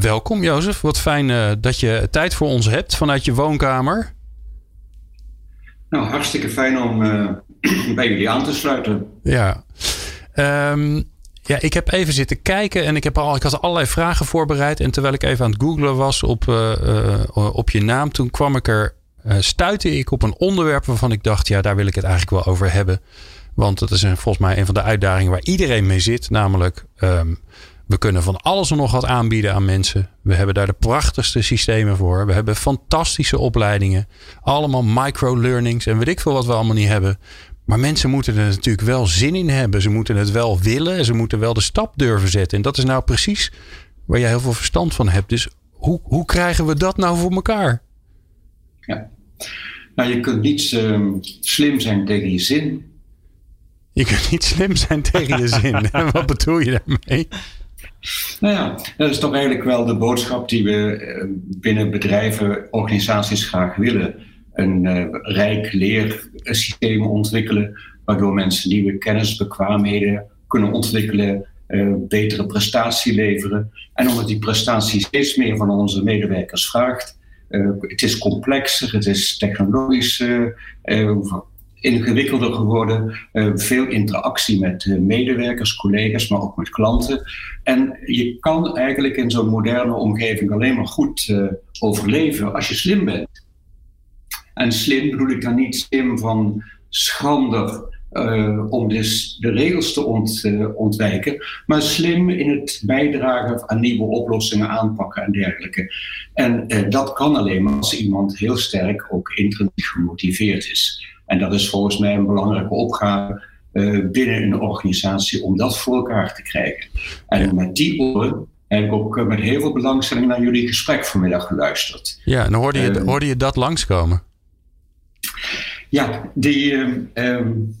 welkom Jozef, wat fijn dat je tijd voor ons hebt vanuit je woonkamer. Nou, hartstikke fijn om bij jullie aan te sluiten. Ja. Um, ja, ik heb even zitten kijken en ik, heb al, ik had allerlei vragen voorbereid. En terwijl ik even aan het googlen was op, op je naam, toen kwam ik er uh, stuitte ik op een onderwerp waarvan ik dacht, ja, daar wil ik het eigenlijk wel over hebben. Want dat is een, volgens mij een van de uitdagingen waar iedereen mee zit. Namelijk, um, we kunnen van alles en nog wat aanbieden aan mensen. We hebben daar de prachtigste systemen voor. We hebben fantastische opleidingen. Allemaal micro-learnings en weet ik veel wat we allemaal niet hebben. Maar mensen moeten er natuurlijk wel zin in hebben. Ze moeten het wel willen. Ze moeten wel de stap durven zetten. En dat is nou precies waar jij heel veel verstand van hebt. Dus hoe, hoe krijgen we dat nou voor elkaar? Ja. Nou, je kunt niet uh, slim zijn tegen je zin. Je kunt niet slim zijn tegen je zin. Wat bedoel je daarmee? Nou ja, dat is toch eigenlijk wel de boodschap die we eh, binnen bedrijven, organisaties graag willen. Een uh, rijk leersysteem ontwikkelen, waardoor mensen nieuwe kennis, bekwaamheden kunnen ontwikkelen, uh, betere prestatie leveren. En omdat die prestatie steeds meer van onze medewerkers vraagt, uh, het is complexer, het is technologisch ingewikkelder geworden. veel interactie met medewerkers, collega's, maar ook met klanten. En je kan eigenlijk in zo'n moderne omgeving alleen maar goed overleven als je slim bent. En slim bedoel ik dan niet slim van schrander om dus de regels te ont, ontwijken, maar slim in het bijdragen aan nieuwe oplossingen, aanpakken en dergelijke. En dat kan alleen maar als iemand heel sterk ook intrinsiek gemotiveerd is. En dat is volgens mij een belangrijke opgave binnen een organisatie om dat voor elkaar te krijgen. En met die oren heb ik ook met heel veel belangstelling naar jullie gesprek vanmiddag geluisterd. Ja, en hoorde je, hoorde je dat langskomen? Ja, die. Um,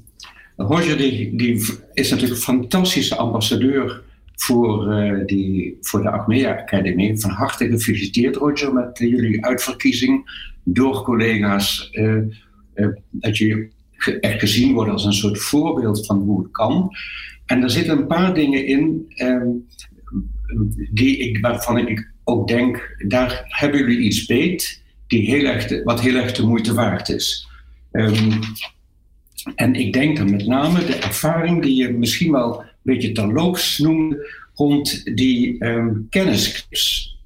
Roger die, die is natuurlijk een fantastische ambassadeur voor, uh, die, voor de Achmea Academy. Van harte gefeliciteerd, Roger, met jullie uitverkiezing door collega's. Uh, dat je echt gezien wordt als een soort voorbeeld van hoe het kan. En er zitten een paar dingen in ehm, die ik, waarvan ik ook denk, daar hebben jullie iets beet, die heel wat heel erg de moeite waard is. Um, en ik denk dan met name de ervaring die je misschien wel een beetje terloops noemde rond die um, kennisclips.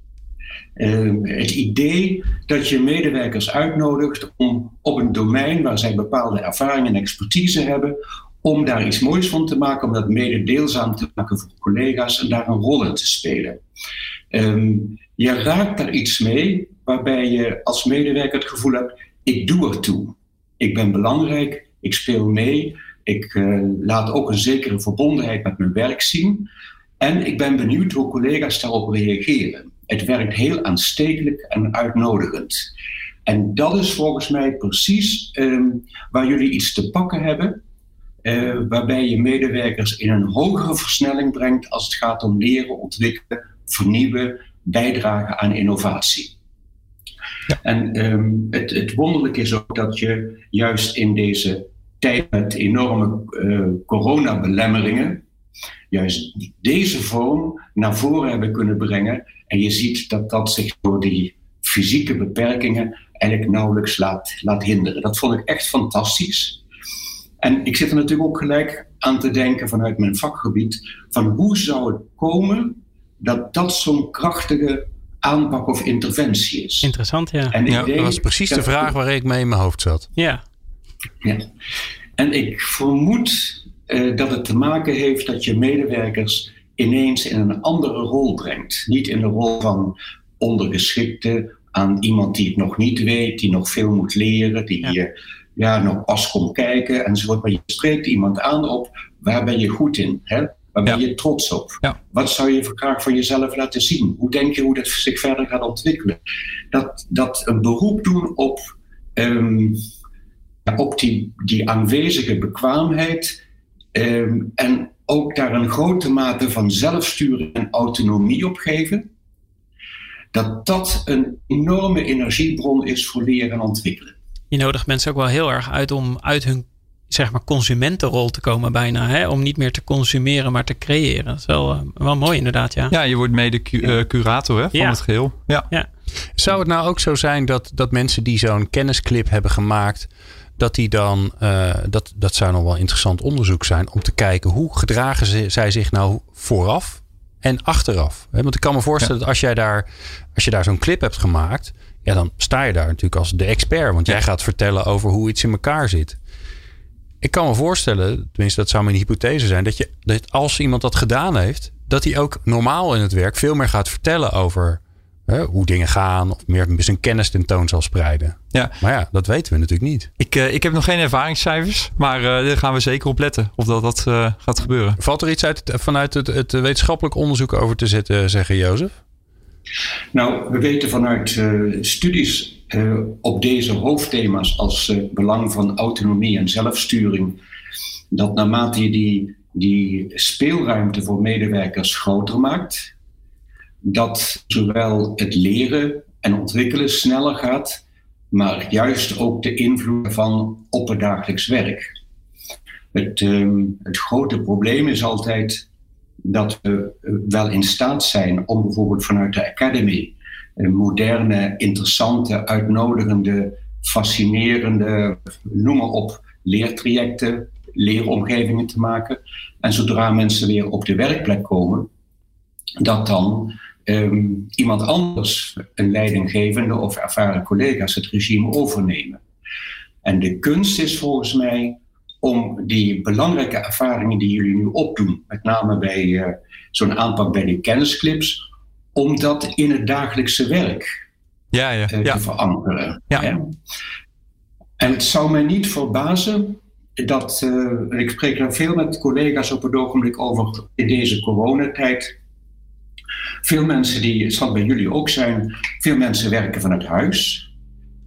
Um, het idee dat je medewerkers uitnodigt om op een domein waar zij bepaalde ervaring en expertise hebben, om daar iets moois van te maken, om dat mede deelzaam te maken voor collega's en daar een rol in te spelen. Um, je raakt daar iets mee waarbij je als medewerker het gevoel hebt: ik doe ertoe. Ik ben belangrijk, ik speel mee. Ik uh, laat ook een zekere verbondenheid met mijn werk zien. En ik ben benieuwd hoe collega's daarop reageren. Het werkt heel aanstekelijk en uitnodigend. En dat is volgens mij precies um, waar jullie iets te pakken hebben. Uh, waarbij je medewerkers in een hogere versnelling brengt als het gaat om leren, ontwikkelen, vernieuwen, bijdragen aan innovatie. Ja. En um, het, het wonderlijke is ook dat je juist in deze tijd met enorme uh, coronabelemmeringen, juist deze vorm naar voren hebben kunnen brengen. En je ziet dat dat zich door die fysieke beperkingen eigenlijk nauwelijks laat, laat hinderen. Dat vond ik echt fantastisch. En ik zit er natuurlijk ook gelijk aan te denken vanuit mijn vakgebied, van hoe zou het komen dat dat zo'n krachtige aanpak of interventie is. Interessant, ja. En ja, dat was precies de vraag waar ik mee in mijn hoofd zat. Ja. ja. En ik vermoed uh, dat het te maken heeft dat je medewerkers ineens in een andere rol brengt. Niet in de rol van ondergeschikte aan iemand die het nog niet weet, die nog veel moet leren, die ja. ja nog pas komt kijken enzovoort. Maar je spreekt iemand aan op waar ben je goed in? Hè? Waar ben je trots op? Ja. Wat zou je graag van jezelf laten zien? Hoe denk je hoe dat zich verder gaat ontwikkelen? Dat, dat een beroep doen op, um, op die, die aanwezige bekwaamheid um, en ook daar een grote mate van zelfsturing en autonomie op geven, dat dat een enorme energiebron is voor leren en ontwikkelen. Je nodigt mensen ook wel heel erg uit om uit hun zeg maar consumentenrol te komen bijna. Hè? Om niet meer te consumeren, maar te creëren. Dat is wel, wel mooi inderdaad, ja. Ja, je wordt mede cu uh, curator hè, van ja. het geheel. Ja. ja. Zou het nou ook zo zijn dat, dat mensen die zo'n kennisclip hebben gemaakt... dat die dan, uh, dat, dat zou nog wel interessant onderzoek zijn... om te kijken hoe gedragen ze, zij zich nou vooraf en achteraf. Want ik kan me voorstellen ja. dat als jij daar, als je daar zo'n clip hebt gemaakt... ja, dan sta je daar natuurlijk als de expert. Want jij gaat vertellen over hoe iets in elkaar zit ik kan me voorstellen, tenminste dat zou mijn hypothese zijn, dat, je, dat als iemand dat gedaan heeft, dat hij ook normaal in het werk veel meer gaat vertellen over hè, hoe dingen gaan of meer zijn kennis tentoon zal spreiden. Ja. Maar ja, dat weten we natuurlijk niet. Ik, uh, ik heb nog geen ervaringscijfers, maar uh, daar gaan we zeker op letten of dat, dat uh, gaat gebeuren. Valt er iets uit, vanuit het, het wetenschappelijk onderzoek over te zetten, zeggen Jozef? Nou, we weten vanuit studies uh, op deze hoofdthema's als uh, belang van autonomie en zelfsturing, dat naarmate je die, die speelruimte voor medewerkers groter maakt, dat zowel het leren en ontwikkelen sneller gaat, maar juist ook de invloed van op het dagelijks werk. Het, um, het grote probleem is altijd dat we wel in staat zijn om bijvoorbeeld vanuit de academy moderne, interessante, uitnodigende, fascinerende, noem maar op, leertrajecten, leeromgevingen te maken. En zodra mensen weer op de werkplek komen, dat dan um, iemand anders, een leidinggevende of ervaren collega's, het regime overnemen. En de kunst is volgens mij om die belangrijke ervaringen die jullie nu opdoen, met name bij uh, zo'n aanpak bij de kennisclips, om dat in het dagelijkse werk ja, ja, uh, ja. te verankeren. En het zou mij niet verbazen dat, uh, ik spreek er veel met collega's op het ogenblik over in deze coronatijd. Veel mensen die, het zal bij jullie ook zijn, veel mensen werken vanuit huis,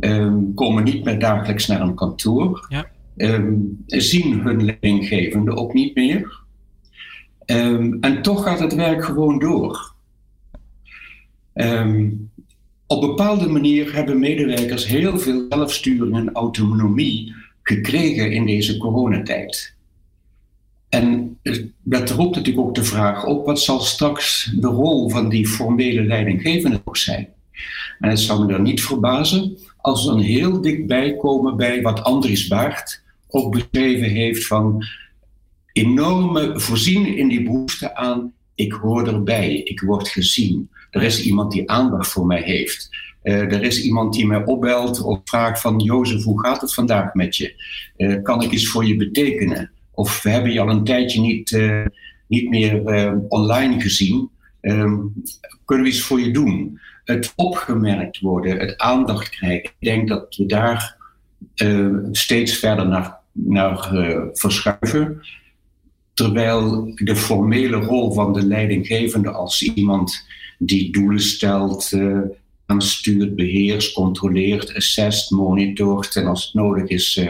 um, komen niet meer dagelijks naar een kantoor, ja. um, zien hun leidinggevende ook niet meer. Um, en toch gaat het werk gewoon door. Op bepaalde manier hebben medewerkers heel veel zelfsturing en autonomie gekregen in deze coronatijd. En dat roept natuurlijk ook de vraag op: wat zal straks de rol van die formele leidinggevende ook zijn? En het zou me dan niet verbazen als we dan heel dichtbij komen bij wat Andries Baart ook beschreven heeft van enorme voorzien in die behoefte aan ik hoor erbij, ik word gezien. Er is iemand die aandacht voor mij heeft. Uh, er is iemand die mij opbelt of vraagt van Jozef, hoe gaat het vandaag met je? Uh, kan ik iets voor je betekenen? Of we hebben je al een tijdje niet, uh, niet meer online gezien. Um, kunnen we iets voor je doen? Het opgemerkt worden, het aandacht krijgen. Ik denk dat we daar steeds verder naar naar verschuiven. Terwijl de formele rol van de leidinggevende als iemand die doelen stelt, aanstuurt, beheerst, controleert, assest, monitort en als het nodig is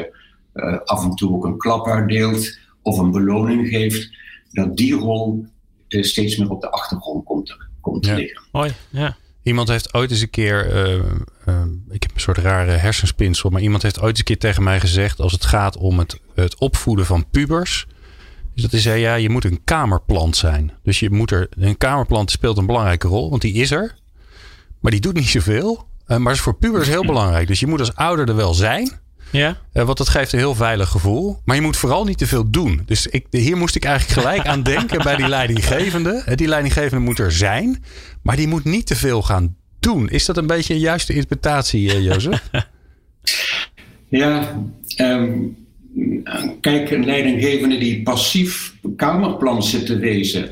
af en toe ook een klap uitdeelt of een beloning geeft, dat die rol steeds meer op de achtergrond komt, komt te liggen. Mooi, ja. Iemand heeft ooit eens een keer, uh, uh, ik heb een soort rare hersenspinsel, maar iemand heeft ooit eens een keer tegen mij gezegd: als het gaat om het, het opvoeden van pubers. Dus dat is, ja, je moet een kamerplant zijn. Dus je moet er, een kamerplant speelt een belangrijke rol, want die is er. Maar die doet niet zoveel. Uh, maar is voor pubers heel belangrijk. Dus je moet als ouder er wel zijn. Ja. Uh, want dat geeft een heel veilig gevoel. Maar je moet vooral niet te veel doen. Dus ik, hier moest ik eigenlijk gelijk aan denken bij die leidinggevende. Die leidinggevende moet er zijn. Maar die moet niet te veel gaan doen. Is dat een beetje een juiste interpretatie, uh, Jozef? ja, um, kijk, een leidinggevende die passief kamerplan zit te wezen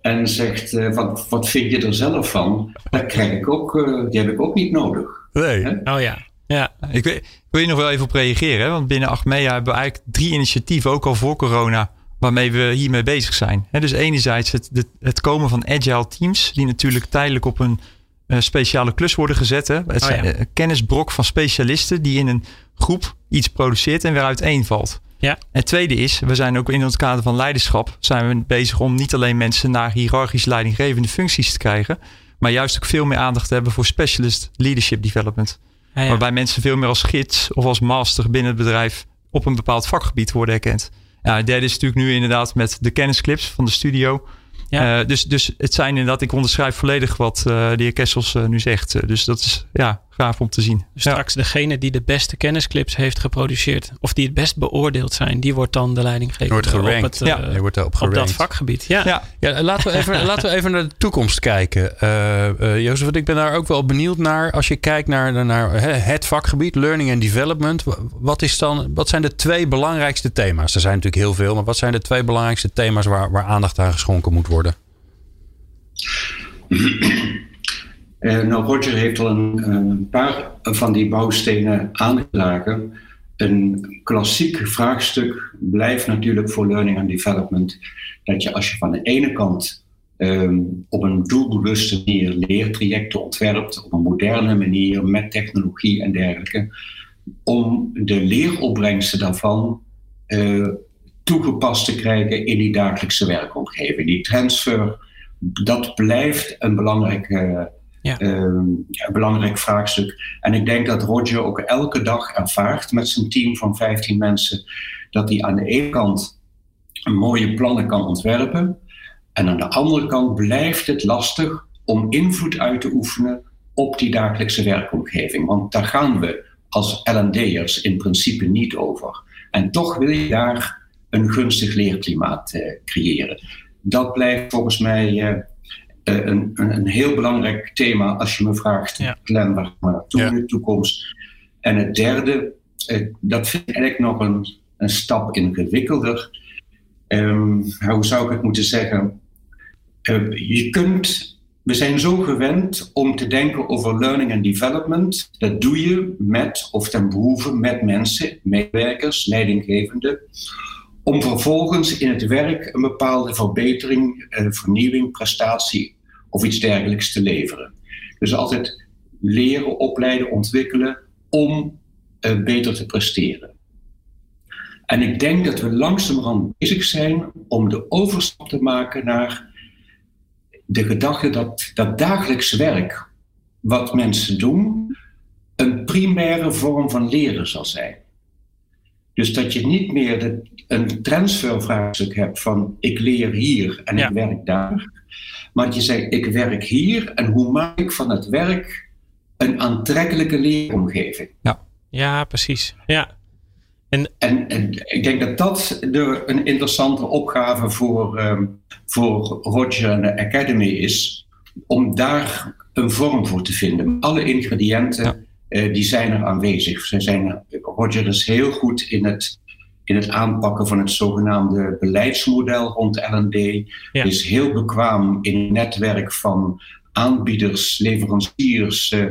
en zegt: uh, wat, wat vind je er zelf van? Dat krijg ik ook, uh, die heb ik ook niet nodig. Nee. He? Oh ja. Ja. Ik wil, wil je nog wel even op reageren, want binnen Achmea hebben we eigenlijk drie initiatieven, ook al voor corona, waarmee we hiermee bezig zijn. dus enerzijds het, het komen van agile teams, die natuurlijk tijdelijk op een uh, speciale klus worden gezet. Hè. Het Oh, zijn ja. uh, kennisbrok van specialisten die in een groep iets produceert en weer uiteenvalt. Ja. En het tweede is, we zijn ook in het kader van leiderschap zijn we bezig om niet alleen mensen naar hiërarchisch leidinggevende functies te krijgen, maar juist ook veel meer aandacht te hebben voor specialist leadership development. Ja, ja. Waarbij mensen veel meer als gids of als master binnen het bedrijf op een bepaald vakgebied worden erkend. Ja, derde is natuurlijk nu inderdaad met de kennisclips van de studio. Ja. Eh, dus, dus het zijn inderdaad, ik onderschrijf volledig wat eh, de heer Kessels eh, nu zegt. Dus dat is ja, gaaf om te zien. Dus Ja. straks degene die de beste kennisclips heeft geproduceerd, of die het best beoordeeld zijn, die wordt dan de leidinggever. Wordt gerankt. Op, het, eh, Ja, Je wordt daarop op dat vakgebied. Ja. Ja, Ja, laten we even, laten we even naar de toekomst kijken. Eh eh, Jozef, want ik ben daar ook wel benieuwd naar. Als je kijkt naar, naar hè, het vakgebied, learning and development. wa- Wat, is dan, wat zijn de twee belangrijkste thema's? Er zijn natuurlijk heel veel, maar wat zijn de twee belangrijkste thema's waar, waar aandacht aan geschonken moet worden? Eh, nou, Roger heeft al een, paar van die bouwstenen aangedragen. Een klassiek vraagstuk blijft natuurlijk voor learning and development dat je als je van de ene kant ehm, op een doelbewuste manier leertrajecten ontwerpt, op een moderne manier met technologie en dergelijke, om de leeropbrengsten daarvan eh, toegepast te krijgen in die dagelijkse werkomgeving. Die transfer, dat blijft een belangrijk, eh, Ja. ehm, een belangrijk vraagstuk. En ik denk dat Roger ook elke dag ervaart met zijn team van 15 mensen dat hij aan de ene kant mooie plannen kan ontwerpen. En aan de andere kant blijft het lastig om invloed uit te oefenen op die dagelijkse werkomgeving. Want daar gaan we als L&D'ers in principe niet over. En toch wil je daar een gunstig leerklimaat eh, creëren. Dat blijft volgens mij eh, een, een, een heel belangrijk thema als je me vraagt, Ja. In de toekomst? En het derde, eh, dat vind ik eigenlijk nog een, een stap ingewikkelder. Ehm, hoe zou ik het moeten zeggen? Eh, je kunt, we zijn zo gewend om te denken over learning and development. Dat doe je met of ten behoeve met mensen, medewerkers, leidinggevenden. Om vervolgens in het werk een bepaalde verbetering, eh, vernieuwing, prestatie of iets dergelijks te leveren. Dus altijd leren, opleiden, ontwikkelen om eh, beter te presteren. En ik denk dat we langzamerhand bezig zijn om de overstap te maken naar de gedachte dat dat dagelijks werk, wat mensen doen, een primaire vorm van leren zal zijn. Dus dat je niet meer de, een transfervraagstuk hebt van ik leer hier en Ja. ik werk daar. Maar dat je zegt ik werk hier en hoe maak ik van het werk een aantrekkelijke leeromgeving. Ja, precies. Ja. En, en ik denk dat dat de, een interessante opgave voor, ehm, voor Roger en de Academy is. Om daar een vorm voor te vinden. Alle ingrediënten eh, die zijn er aanwezig. Ze zijn, Roger is heel goed in het, in het aanpakken van het zogenaamde beleidsmodel rond L&D. Ja. Is heel bekwaam in het netwerk van aanbieders, leveranciers. eh,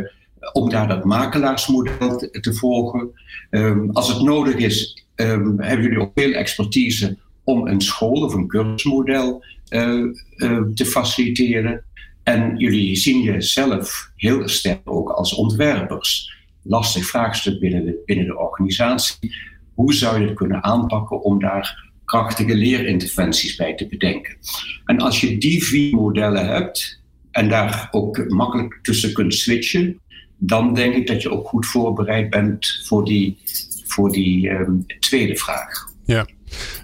om daar dat makelaarsmodel te, te volgen. Ehm, als het nodig is, ehm, hebben jullie ook veel expertise om een school of een cursusmodel uh, te faciliteren. En jullie zien jezelf heel sterk ook als ontwerpers. Lastig vraagstuk binnen de, binnen de organisatie. Hoe zou je het kunnen aanpakken om daar krachtige leerinterventies bij te bedenken? En als je die vier modellen hebt en daar ook makkelijk tussen kunt switchen, dan denk ik dat je ook goed voorbereid bent voor die, voor die um, tweede vraag. Ja.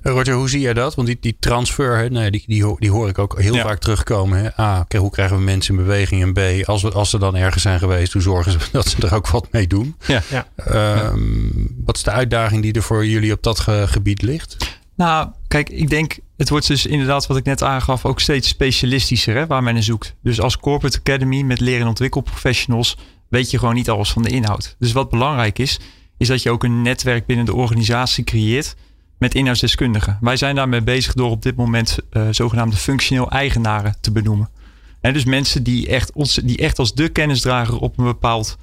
Roger, hoe zie jij dat? Want die, die transfer, hè, nou ja, die, die, die hoor ik ook heel vaak terugkomen. Hè? A, okay, hoe krijgen we mensen in beweging? En B, als, we, als ze dan ergens zijn geweest, hoe zorgen ze dat ze er ook wat mee doen? Ja. ja. Um, wat is de uitdaging die er voor jullie op dat gebied ligt? Nou, kijk, ik denk, het wordt dus inderdaad wat ik net aangaf, ook steeds specialistischer hè, waar men naar zoekt. Dus als Corporate Academy met leren en ontwikkelprofessionals weet je gewoon niet alles van de inhoud. Dus wat belangrijk is, is dat je ook een netwerk binnen de organisatie creëert met inhoudsdeskundigen. Wij zijn daarmee bezig door op dit moment uh, zogenaamde functioneel eigenaren te benoemen. En dus mensen die echt, ons, die echt als de kennisdrager op een bepaald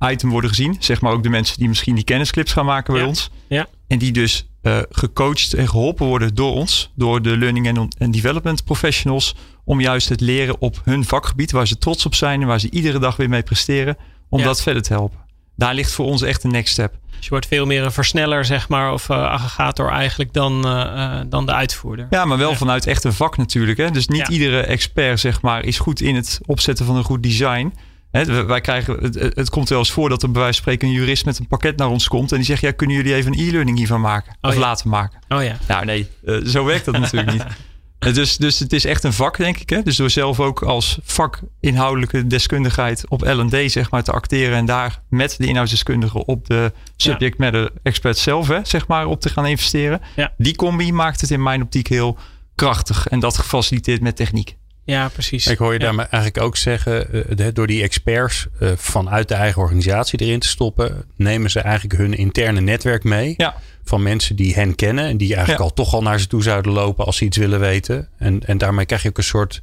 item worden gezien. Zeg maar ook de mensen die misschien die kennisclips gaan maken bij ons. Ja. En die dus uh, gecoacht en geholpen worden door ons, door de learning and development professionals, om juist het leren op hun vakgebied, waar ze trots op zijn en waar ze iedere dag weer mee presteren, om dat verder te helpen. Daar ligt voor ons echt een next step. Dus je wordt veel meer een versneller, zeg maar, of uh, aggregator eigenlijk dan, uh, dan de uitvoerder. Ja, maar wel vanuit echt een vak natuurlijk. Hè? Dus niet iedere expert, zeg maar, is goed in het opzetten van een goed design. Hè, wij krijgen, het, het, komt wel eens voor dat er bij wijze van spreken een jurist met een pakket naar ons komt. En die zegt, ja, kunnen jullie even een e-learning hiervan maken? Oh, of laten maken? Oh ja. Nou nee, uh, zo werkt dat natuurlijk niet. Dus, dus het is echt een vak, denk ik. Hè? Dus door zelf ook als vakinhoudelijke deskundigheid op L&D zeg maar, te acteren. En daar met de inhoudsdeskundigen op de subject matter expert zelf hè, zeg maar, op te gaan investeren. Ja. Die combi maakt het in mijn optiek heel krachtig. En dat gefaciliteerd met techniek. Ja, precies. Ik hoor je ja. daarmee eigenlijk ook zeggen, uh, door die experts uh, vanuit de eigen organisatie erin te stoppen, nemen ze eigenlijk hun interne netwerk mee. Ja. Van mensen die hen kennen en die eigenlijk Ja. al toch al naar ze toe zouden lopen als ze iets willen weten. En, en daarmee krijg je ook een soort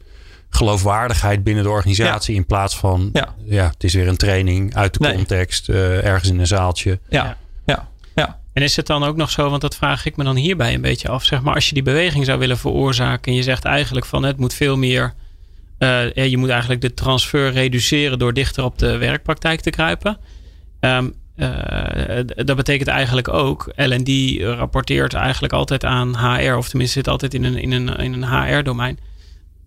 geloofwaardigheid binnen de organisatie. In plaats van, Ja. ja. het is weer een training uit de Nee. context, uh, ergens in een zaaltje. Ja. En is het dan ook nog zo, want dat vraag ik me dan hierbij een beetje af. Zeg maar, als je die beweging zou willen veroorzaken en je zegt eigenlijk van het moet veel meer. ja, je moet eigenlijk de transfer reduceren door dichter op de werkpraktijk te kruipen. Ehm, eh, dat betekent eigenlijk ook, L&D rapporteert eigenlijk altijd aan HR, of tenminste zit altijd in een, in een, in een HR-domein.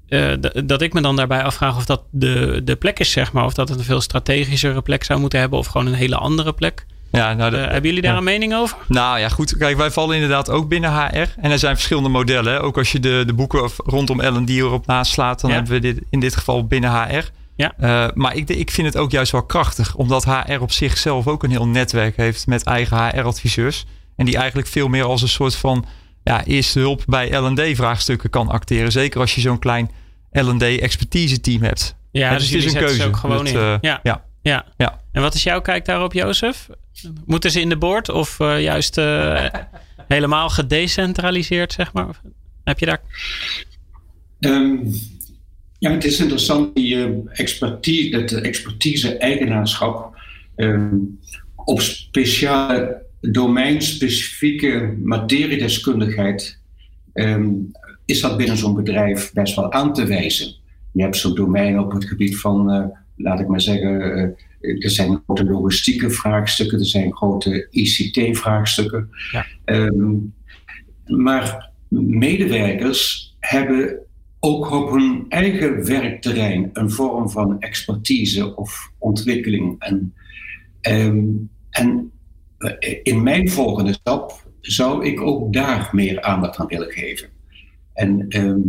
Eh, dat ik me dan daarbij afvraag of dat de, de plek is, zeg maar. Of dat het een veel strategischere plek zou moeten hebben, of gewoon een hele andere plek. Ja nou, de- Eh, hebben jullie daar ja. een mening over? Nou ja, goed. Kijk, wij vallen inderdaad ook binnen HR. En er zijn verschillende modellen. hè. Ook als je de, de boeken rondom L&D erop naslaat, dan Ja. hebben we dit in dit geval binnen HR. Ja. Eh, maar ik, ik vind het ook juist wel krachtig, omdat HR op zichzelf ook een heel netwerk heeft met eigen HR-adviseurs. En die eigenlijk veel meer als een soort van ja, eerste hulp bij L&D-vraagstukken kan acteren. Zeker als je zo'n klein L&D-expertise-team hebt. Ja, dus, dus het is een keuze. ook gewoon Dat, in. eh, ja. ja. Ja. Ja. En wat is jouw kijk daarop, Jozef? Moeten ze in de board of eh, juist eh, helemaal gedecentraliseerd, zeg maar? Heb je daar... Ehm, ja, het is interessant, die eh, expertise, het expertise-eigenaarschap ehm, op speciale domeinspecifieke materiedeskundigheid ehm, is dat binnen zo'n bedrijf best wel aan te wijzen. Je hebt zo'n domein op het gebied van, laat ik maar zeggen, eh, er zijn grote logistieke vraagstukken, er zijn grote ICT-vraagstukken. Ja. Ehm, maar medewerkers hebben ook op hun eigen werkterrein een vorm van expertise of ontwikkeling. En, ehm, en eh, in mijn volgende stap zou ik ook daar meer aandacht aan willen geven. En ehm,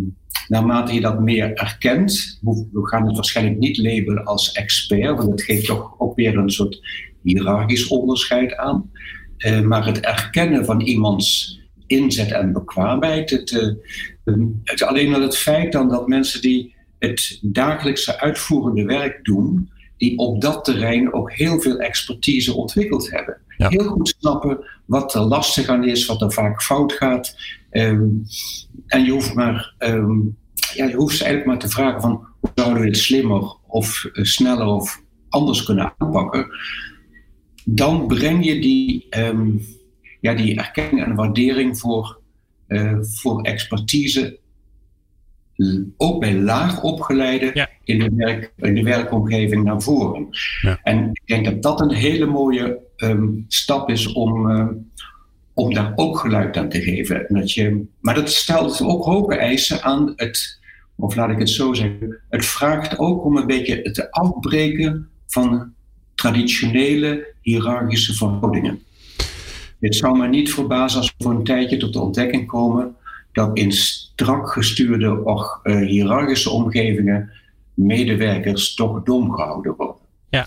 naarmate je dat meer erkent, we gaan het waarschijnlijk niet labelen als expert, want het geeft toch ook weer een soort hiërarchisch onderscheid aan. Eh, maar het erkennen van iemands inzet en bekwaamheid, het, eh, Ehm, Het, alleen al het feit dan dat mensen die het dagelijkse uitvoerende werk doen, die op dat terrein ook heel veel expertise ontwikkeld hebben. Ja. Heel goed snappen wat er lastig aan is, wat er vaak fout gaat. Ehm, en je hoeft, maar, ehm, ja, je hoeft ze eigenlijk maar te vragen van hoe zouden we het slimmer of eh, sneller of anders kunnen aanpakken. Dan breng je die, ehm, ja, die erkenning en waardering voor, voor expertise ook bij laag opgeleiden in, de werk, in de werkomgeving naar voren. Ja. En ik denk dat dat een hele mooie ehm, stap is om, ehm, om daar ook geluid aan te geven. Dat je, maar dat stelt ook hoge eisen aan het, of laat ik het zo zeggen, het vraagt ook om een beetje het afbreken van traditionele hiërarchische verhoudingen. Het zou me niet verbazen als we voor een tijdje tot de ontdekking komen dat in strak gestuurde of uh, hiërarchische omgevingen medewerkers toch dom gehouden worden. Ja.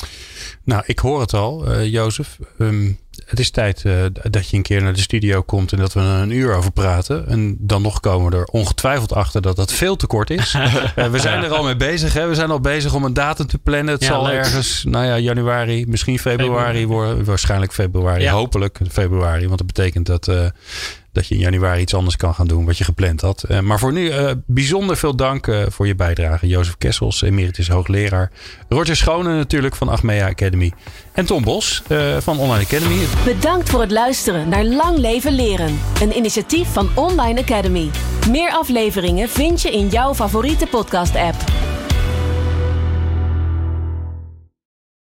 Nou, ik hoor het al, uh, Jozef. Um, het is tijd uh, dat je een keer naar de studio komt en dat we er een uur over praten. En dan nog komen we er ongetwijfeld achter dat dat veel te kort is. uh, we zijn er al mee bezig. Hè? We zijn al bezig om een datum te plannen. Het ja, zal leuk. ergens, nou ja, januari, misschien februari worden. Waarschijnlijk februari, ja. hopelijk februari. Want dat betekent dat dat je in januari iets anders kan gaan doen wat je gepland had. Uh, maar voor nu uh, bijzonder veel dank uh, voor je bijdrage. Jozef Kessels, emeritus hoogleraar. Roger Schone natuurlijk van Achmea Academy. En Tom Bos van Online Academy. Bedankt voor het luisteren naar Lang Leven Leren. Een initiatief van Online Academy. Meer afleveringen vind je in jouw favoriete podcast app.